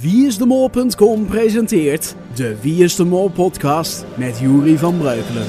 Wieisdemol.com presenteert de Wie is de Mol podcast met Juri van Breukelen.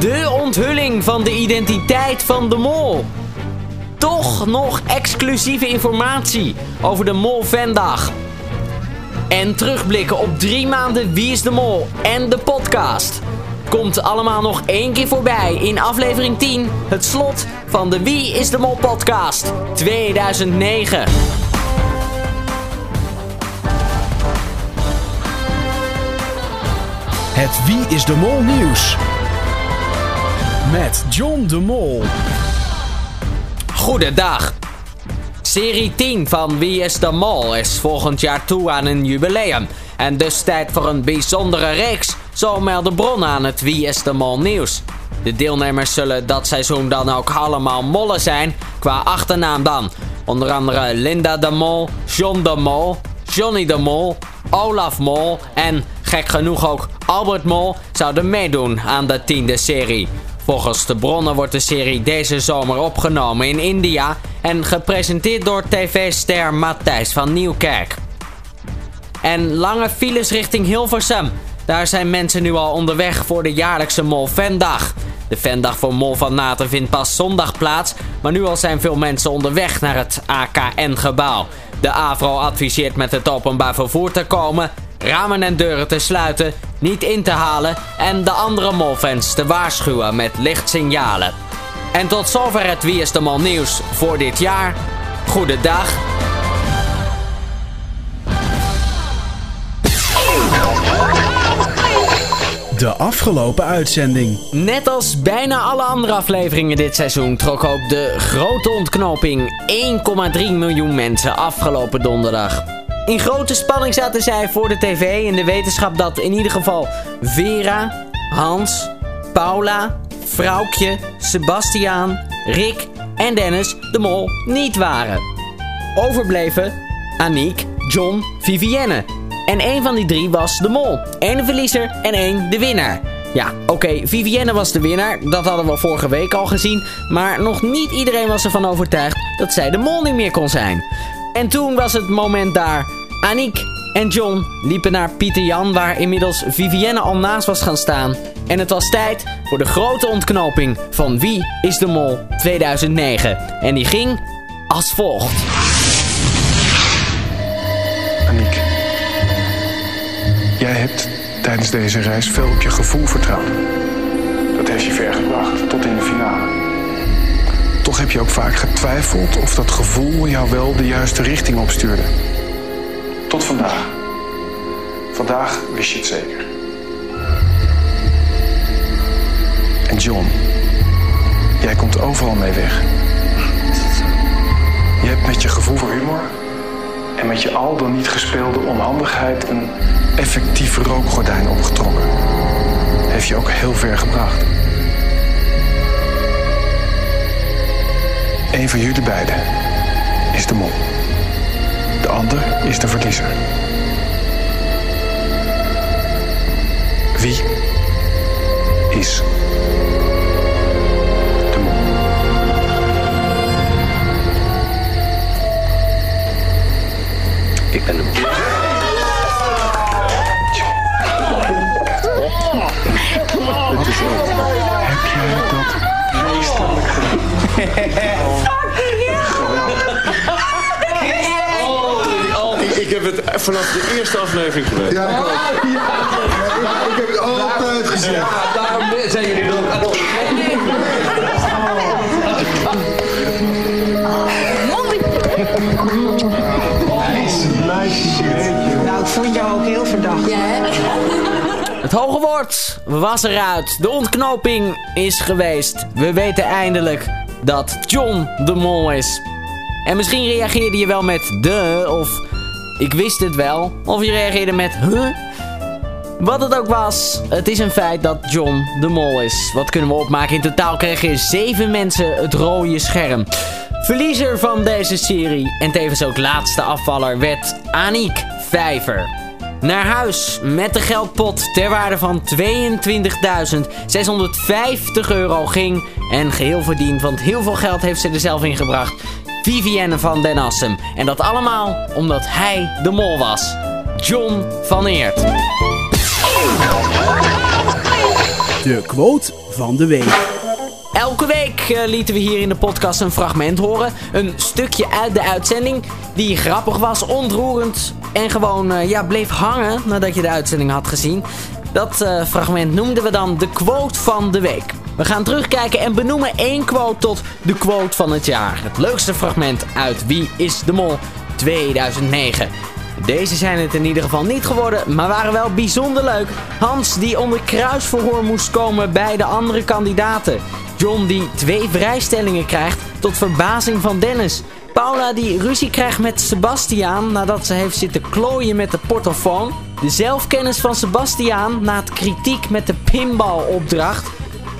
De onthulling van de identiteit van de mol. Toch nog exclusieve informatie over de Mol Vendag. En terugblikken op drie maanden Wie is de Mol en de podcast. Komt allemaal nog één keer voorbij in aflevering 10, het slot van de Wie is de Mol podcast 2009. Het Wie is de Mol nieuws. Met John de Mol. Goedendag. Serie 10 van Wie is de Mol is volgend jaar toe aan een jubileum. En dus tijd voor een bijzondere reeks, zo melden bronnen aan het Wie is de Mol nieuws. De deelnemers zullen dat seizoen dan ook allemaal mollen zijn, qua achternaam dan. Onder andere Linda de Mol, John de Mol, Johnny de Mol, Olaf Mol en, gek genoeg ook, Albert Mol zouden meedoen aan de tiende serie. Volgens de bronnen wordt de serie deze zomer opgenomen in India en gepresenteerd door tv-ster Matthijs van Nieuwkerk. En lange files richting Hilversum. Daar zijn mensen nu al onderweg voor de jaarlijkse Mol Vendag. De Vendag voor Mol van Naten vindt pas zondag plaats, maar nu al zijn veel mensen onderweg naar het AKN-gebouw. De AVRO adviseert met het openbaar vervoer te komen, ramen en deuren te sluiten, niet in te halen en de andere molfans te waarschuwen met lichtsignalen. En tot zover het Wie is de Mol nieuws voor dit jaar. Goedendag. De afgelopen uitzending. Net als bijna alle andere afleveringen dit seizoen trok ook de grote ontknoping 1,3 miljoen mensen afgelopen donderdag. In grote spanning zaten zij voor de tv in de wetenschap dat in ieder geval Vera, Hans, Paula, Vrouwtje, Sebastiaan, Rick en Dennis de Mol niet waren. Overbleven Aniek, John, Vivienne. En één van die drie was de mol. Eén de verliezer en één de winnaar. Ja, oké, Vivienne was de winnaar. Dat hadden we vorige week al gezien. Maar nog niet iedereen was ervan overtuigd dat zij de mol niet meer kon zijn. En toen was het moment daar. Aniek en John liepen naar Pieter Jan, waar inmiddels Vivienne al naast was gaan staan. En het was tijd voor de grote ontknoping van Wie is de Mol 2009. En die ging als volgt. Tijdens deze reis veel op je gevoel vertrouwd. Dat heeft je ver gebracht, tot in de finale. Toch heb je ook vaak getwijfeld of dat gevoel jou wel de juiste richting opstuurde. Tot vandaag. Vandaag wist je het zeker. En John, jij komt overal mee weg. Je hebt met je gevoel voor humor en met je al dan niet gespeelde onhandigheid een effectief rookgordijn opgetrokken. Heeft je ook heel ver gebracht. Een van jullie beiden is de mol. De ander is de verliezer. Wie is Ik ben hem. Heb jij dat meesterlijk gedaan? Ik heb het vanaf de eerste aflevering geweten. Ja, ik ook. Ik heb het altijd gezien. daarom zijn jullie dan... vond jou ook heel verdacht. Het hoge woord was eruit. De ontknoping is geweest. We weten eindelijk dat John de mol is. En misschien reageerde je wel met de of ik wist het wel. Of je reageerde met huh? Wat het ook was, het is een feit dat John de mol is. Wat kunnen we opmaken? In totaal kregen zeven mensen het rode scherm. Verliezer van deze serie en tevens ook laatste afvaller werd Aniek Vijver. naar huis met de geldpot ter waarde van 22.650 euro ging. En geheel verdiend, want heel veel geld heeft ze er zelf in gebracht. Vivienne van den Assem. En dat allemaal omdat hij de mol was. John van Eert. De quote van de week. Elke week uh, lieten we hier in de podcast een fragment horen. Een stukje uit de uitzending die grappig was, ontroerend en gewoon uh, ja, bleef hangen nadat je de uitzending had gezien. Dat uh, fragment noemden we dan de quote van de week. We gaan terugkijken en benoemen één quote tot de quote van het jaar. Het leukste fragment uit Wie is de Mol 2009. Deze zijn het in ieder geval niet geworden, maar waren wel bijzonder leuk. Hans die onder kruisverhoor moest komen bij de andere kandidaten. John die twee vrijstellingen krijgt tot verbazing van Dennis. Paula die ruzie krijgt met Sebastiaan nadat ze heeft zitten klooien met de portofoon. De zelfkennis van Sebastiaan na het kritiek met de pinballopdracht.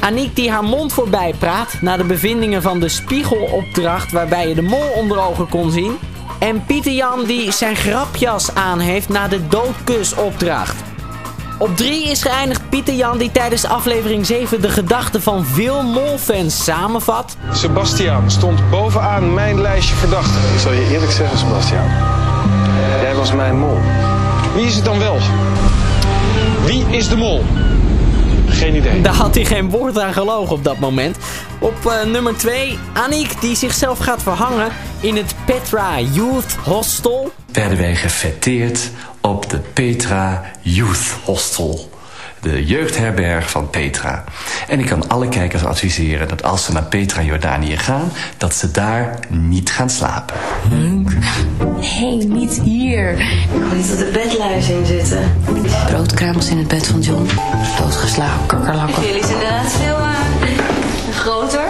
Aniek die haar mond voorbij praat na de bevindingen van de spiegelopdracht waarbij je de mol onder ogen kon zien. En Pieter Jan die zijn grapjas aan heeft na de doodkusopdracht. Op 3 is geëindigd Pieter Jan die tijdens aflevering 7 de gedachten van veel molfans samenvat. Sebastiaan stond bovenaan mijn lijstje verdachten. Ik zal je eerlijk zeggen, Sebastiaan. Jij was mijn mol. Wie is het dan wel? Wie is de mol? Geen idee. Daar had hij geen woord aan gelogen op dat moment. Op uh, nummer 2, Aniek die zichzelf gaat verhangen in het Petra Youth Hostel. Werden wij gefeteerd op de Petra Youth Hostel. De jeugdherberg van Petra. En ik kan alle kijkers adviseren dat als ze naar Petra Jordanië gaan... dat ze daar niet gaan slapen. Nee, niet hier. Ik wil niet op de bedluis in zitten. Broodkruimels in het bed van John. Doodgeslagen kakkerlakken. Jullie zijn inderdaad veel uh, groter.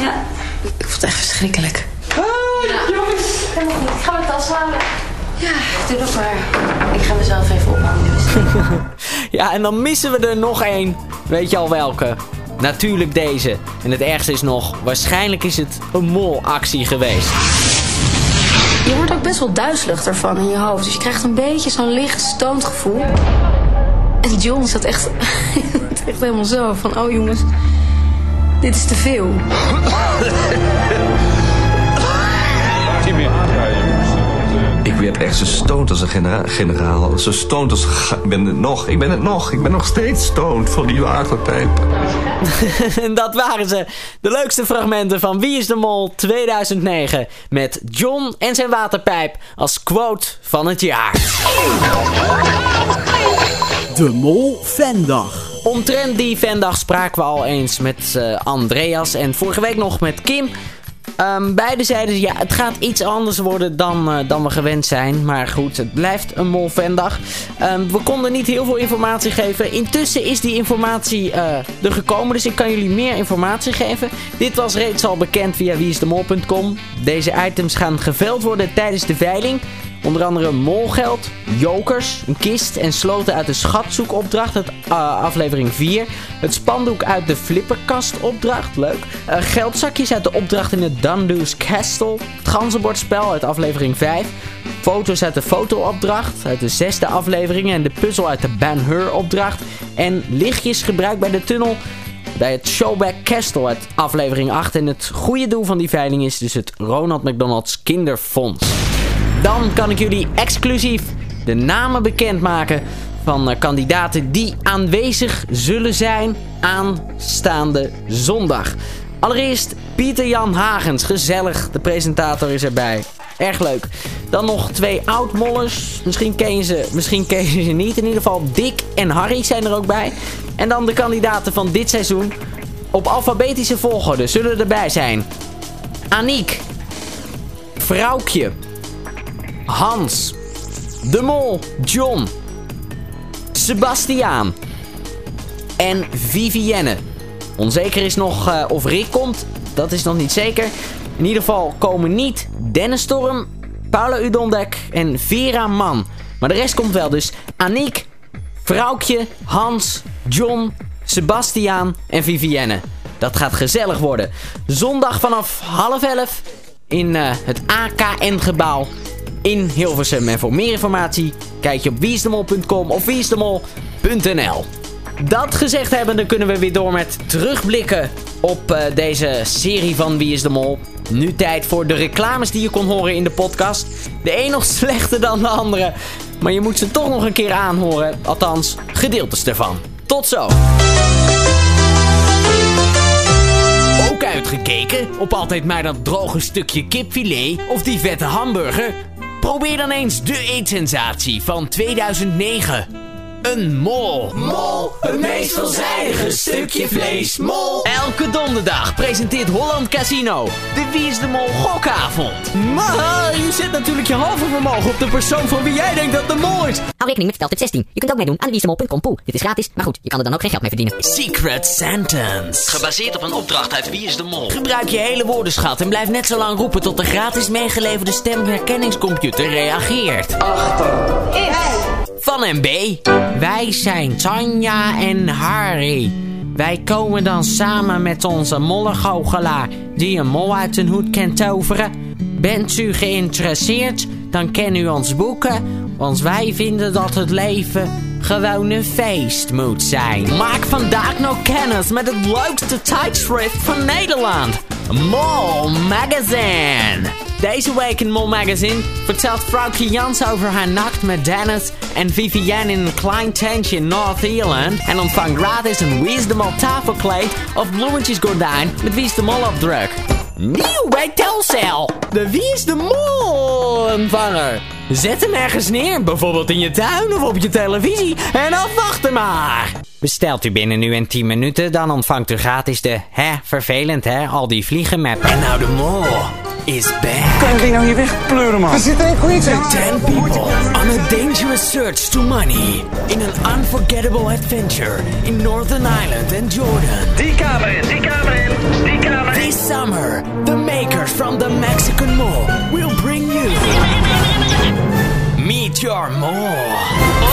Ja. Ik vond het echt verschrikkelijk. Oh, jongens. Helemaal goed. Ik ga mijn tas halen. Ja, doe dat maar. Ik ga mezelf even ophangen. ja, en dan missen we er nog één. Weet je al welke? Natuurlijk deze. En het ergste is nog, waarschijnlijk is het een molactie geweest. Je wordt ook best wel duizelig ervan in je hoofd. Dus je krijgt een beetje zo'n licht stoond gevoel. En John zat echt, echt helemaal zo van, oh jongens, dit is te veel. Zo stoned als een genera generaal. Zo stoned als... Ik ben het nog. Ik ben het nog. Ik ben nog steeds stoned van die waterpijp. en dat waren ze. De leukste fragmenten van Wie is de Mol 2009. Met John en zijn waterpijp als quote van het jaar. De Mol Fandag. Omtrent die fandag spraken we al eens met uh, Andreas en vorige week nog met Kim. Um, beide zeiden ja, het gaat iets anders worden dan, uh, dan we gewend zijn. Maar goed, het blijft een mol fandag. Um, we konden niet heel veel informatie geven. Intussen is die informatie uh, er gekomen, dus ik kan jullie meer informatie geven. Dit was reeds al bekend via wieisdemol.com. Deze items gaan geveld worden tijdens de veiling. Onder andere molgeld, jokers, een kist en sloten uit de schatzoekopdracht, het, uh, aflevering 4. Het spandoek uit de flipperkastopdracht, leuk. Uh, geldzakjes uit de opdracht in het Dundu's Castle. Het ganzenbordspel uit aflevering 5. Foto's uit de fotoopdracht, uit de zesde aflevering. En de puzzel uit de Ben-Hur opdracht. En lichtjes gebruikt bij de tunnel bij het Showback Castle uit aflevering 8. En het goede doel van die veiling is dus het Ronald McDonald's Kinderfonds. Dan kan ik jullie exclusief de namen bekendmaken van uh, kandidaten die aanwezig zullen zijn aanstaande zondag. Allereerst Pieter Jan Hagens, gezellig, de presentator is erbij. Erg leuk. Dan nog twee oud-mollers. Misschien ken je ze, misschien ken je ze niet. In ieder geval Dick en Harry zijn er ook bij. En dan de kandidaten van dit seizoen. Op alfabetische volgorde zullen erbij zijn. Aniek. Vrouwtje. Hans. De Mol. John. Sebastiaan. En Vivienne. Onzeker is nog uh, of Rick komt. Dat is nog niet zeker. In ieder geval komen niet Dennis Storm, Paula Udondek en Vera Man. Maar de rest komt wel. Dus Aniek, Vrouwtje, Hans, John, Sebastiaan en Vivienne. Dat gaat gezellig worden. Zondag vanaf half elf in uh, het AKN-gebouw in Hilversum. En voor meer informatie kijk je op wieisdemol.com of wieisdemol.nl. Dat gezegd hebbende kunnen we weer door met terugblikken op uh, deze serie van Wie is de Mol. Nu tijd voor de reclames die je kon horen in de podcast. De een nog slechter dan de andere. Maar je moet ze toch nog een keer aanhoren. Althans, gedeeltes ervan. Tot zo! Ook uitgekeken op altijd maar dat droge stukje kipfilet of die vette hamburger? Probeer dan eens de eetsensatie van 2009. Een mol. Mol, het meest veelzijdige stukje vlees. Mol. Elke donderdag presenteert Holland Casino de Wie is de Mol gokavond. Maar je zet natuurlijk je halve vermogen op de persoon van wie jij denkt dat de mol is. Hou rekening met Veldtip 16. Je kunt ook meedoen aan wieisdemol.com pool. Dit is gratis, maar goed, je kan er dan ook geen geld mee verdienen. Secret Sentence. Gebaseerd op een opdracht uit Wie is de Mol. Gebruik je hele woordenschat en blijf net zo lang roepen tot de gratis meegeleverde stemherkenningscomputer reageert. Achter. Is. Van MB. Wij zijn Tanja en Harry. Wij komen dan samen met onze mollegoochelaar die een mol uit een hoed kan toveren. Bent u geïnteresseerd, dan kan u ons boeken, want wij vinden dat het leven gewoon een feest moet zijn. Maak vandaag nog kennis met het leukste tijdschrift van Nederland. Mol Magazine. Deze week in Mol Magazine vertelt vrouwtje Jans over haar nacht met Dennis en Vivienne in een klein tentje in North-Ierland. En ontvangt gratis een Wie is de Mol tafelkleed of bloemetjesgordijn met Wie is de Mol opdruk. Nieuw bij Telcel. De is de Mol ontvanger. Zet hem ergens neer, bijvoorbeeld in je tuin of op je televisie. En afwachten maar. Bestelt u binnen nu en 10 minuten, dan ontvangt u gratis de, hè, vervelend hè, al die vliegen met... En nou de mol is back. Kan je nou hier wegpleuren, man? Er zit een quiz in. Ten people on a dangerous search to money. In an unforgettable adventure in Northern Ireland and Jordan. Die kamer in, die kamer in, die kamer in. This summer, the makers from the Mexican Mall will bring you...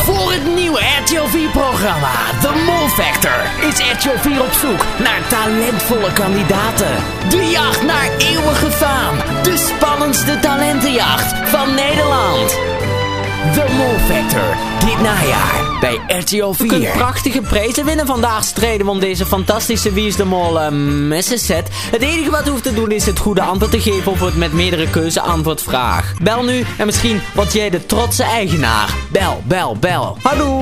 Voor het nieuwe RTL 4-programma The Mole Factor is RTL 4 op zoek naar talentvolle kandidaten. De jacht naar eeuwige faam. De spannendste talentenjacht van Nederland. The Mole Factor. Dit najaar bij RTL 4. Je kunt prachtige prijzen winnen vandaag streden om deze fantastische Wie is de Mol uh, messenset. Het enige wat u hoeft te doen is het goede antwoord te geven op het met meerdere keuze antwoordvraag. Bel nu en misschien word jij de trotse eigenaar. Bel, bel, bel. Hallo.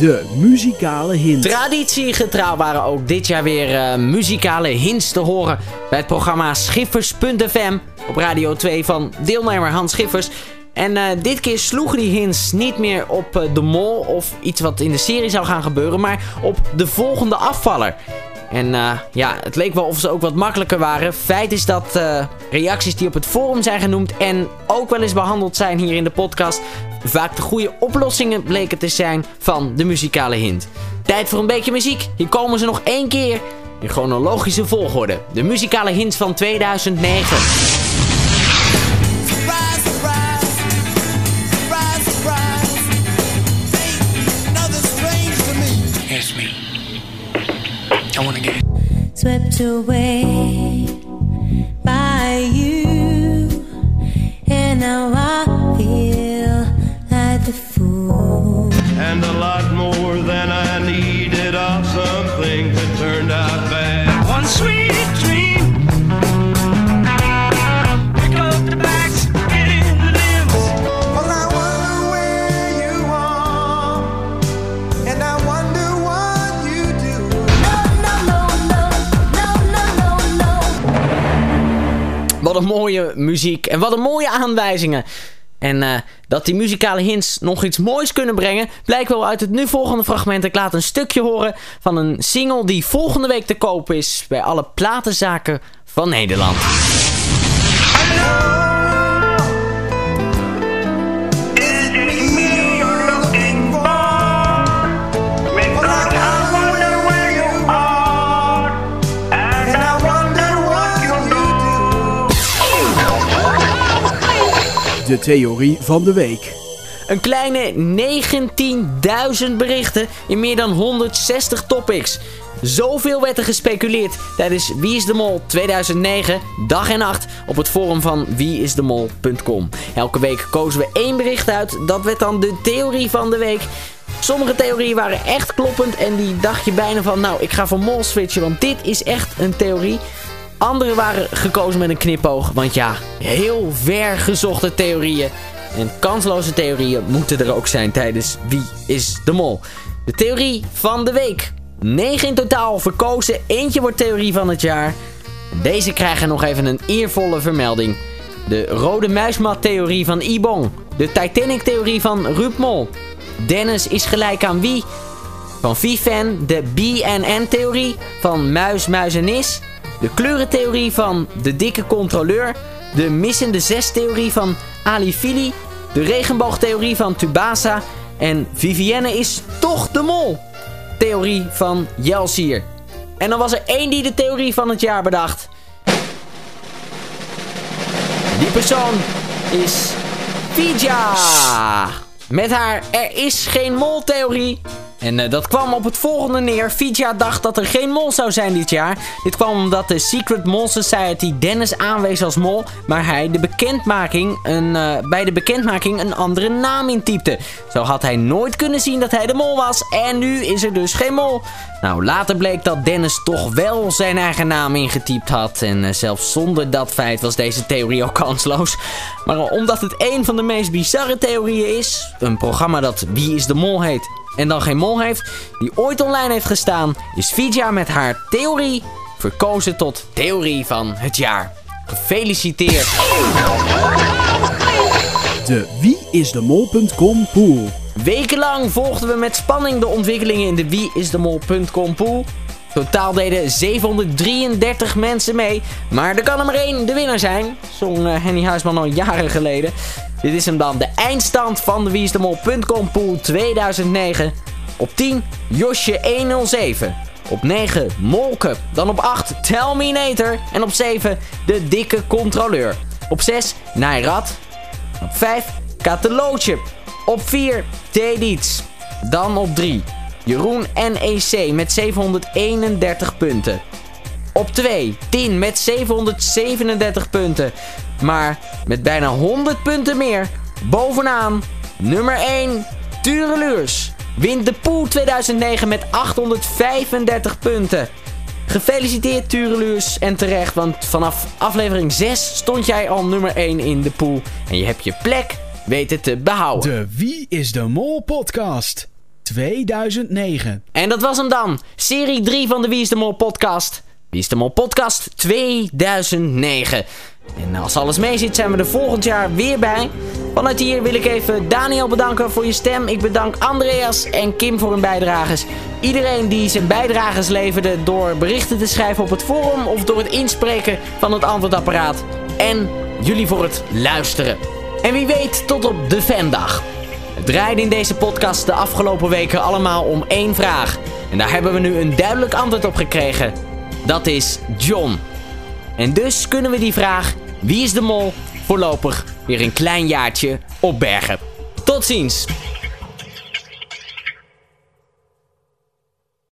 De muzikale hint. Traditiegetrouw waren ook dit jaar weer uh, muzikale hints te horen bij het programma Schiffers.fm op Radio 2 van deelnemer Hans Schiffers. En uh, dit keer sloegen die hints niet meer op uh, de mol of iets wat in de serie zou gaan gebeuren, maar op de volgende afvaller. En ja, het leek wel of ze ook wat makkelijker waren. Feit is dat reacties die op het forum zijn genoemd en ook wel eens behandeld zijn hier in de podcast, vaak de goede oplossingen bleken te zijn van de muzikale hint. Tijd voor een beetje muziek. Hier komen ze nog één keer in chronologische volgorde. De muzikale hints van 2009. I wanna get swept away een mooie muziek en wat een mooie aanwijzingen. En uh, dat die muzikale hints nog iets moois kunnen brengen... blijkt wel uit het nu volgende fragment. Ik laat een stukje horen van een single die volgende week te kopen is... bij alle platenzaken van Nederland. De theorie van de week. Een kleine 19.000 berichten in meer dan 160 topics. Zoveel werd er gespeculeerd tijdens Wie is de Mol 2009, dag en nacht, op het forum van wieisdemol.com. Elke week kozen we één bericht uit, dat werd dan de theorie van de week. Sommige theorieën waren echt kloppend en die dacht je bijna van, nou ik ga voor mol switchen, want dit is echt een theorie. Andere waren gekozen met een knipoog, want ja, heel ver gezochte theorieën. En kansloze theorieën moeten er ook zijn tijdens Wie is de Mol. De theorie van de week. 9 in totaal verkozen, eentje wordt theorie van het jaar. Deze krijgen nog even een eervolle vermelding. De rode muismat theorie van Ibong. De Titanic theorie van Ruud Mol. Dennis is gelijk aan wie? Van Vivan, de BNN theorie van Muis, Muis en Nis. De kleurentheorie van de dikke controleur. De missende zes theorie van Ali Fili. De regenboogtheorie van Tubasa. En Vivienne is toch de mol. Theorie van Jelsier. En dan was er één die de theorie van het jaar bedacht. Die persoon is Fija. Met haar er is geen mol theorie. En uh, dat kwam op het volgende neer. Fija dacht dat er geen mol zou zijn dit jaar. Dit kwam omdat de Secret Mol Society Dennis aanwees als mol. Maar hij de bekendmaking een, uh, bij de bekendmaking een andere naam intypte. Zo had hij nooit kunnen zien dat hij de mol was. En nu is er dus geen mol. Nou, later bleek dat Dennis toch wel zijn eigen naam ingetypt had. En uh, zelfs zonder dat feit was deze theorie al kansloos. Maar omdat het een van de meest bizarre theorieën is... een programma dat Wie is de Mol heet en dan geen mol heeft, die ooit online heeft gestaan, is Fija met haar theorie verkozen tot theorie van het jaar. Gefeliciteerd! De wieisdemol.com pool. Wekenlang volgden we met spanning de ontwikkelingen in de wieisdemol.com pool. Totaal deden 733 mensen mee, maar er kan er maar één de winnaar zijn. Zong uh, Henny Huisman al jaren geleden. Dit is hem dan, de eindstand van de Wiesdemol.com pool 2009. Op 10 Josje 107. Op 9 Molke. Dan op 8 Telminator. En op 7 de dikke controleur. Op 6 Nairat. Op 5 Katelootje. Op 4 Tedits. Dan op 3 Jeroen NEC met 731 punten. Op 2 Tien met 737 punten. Maar met bijna 100 punten meer. Bovenaan nummer 1 Tureluurs. Wint de Pool 2009 met 835 punten. Gefeliciteerd Tureluurs en terecht, want vanaf aflevering 6 stond jij al nummer 1 in de pool. En je hebt je plek weten te behouden. De Wie is de Mol podcast 2009. En dat was hem dan. Serie 3 van de Wie is de Mol podcast. Wie is de podcast 2009. En als alles mee zit zijn we er volgend jaar weer bij. Vanuit hier wil ik even Daniel bedanken voor je stem. Ik bedank Andreas en Kim voor hun bijdrages. Iedereen die zijn bijdrages leverde door berichten te schrijven op het forum of door het inspreken van het antwoordapparaat. En jullie voor het luisteren. En wie weet tot op de fandag. Het draaide in deze podcast de afgelopen weken allemaal om één vraag. En daar hebben we nu een duidelijk antwoord op gekregen. Dat is John. En dus kunnen we die vraag, wie is de mol, voorlopig weer een klein jaartje opbergen. Tot ziens!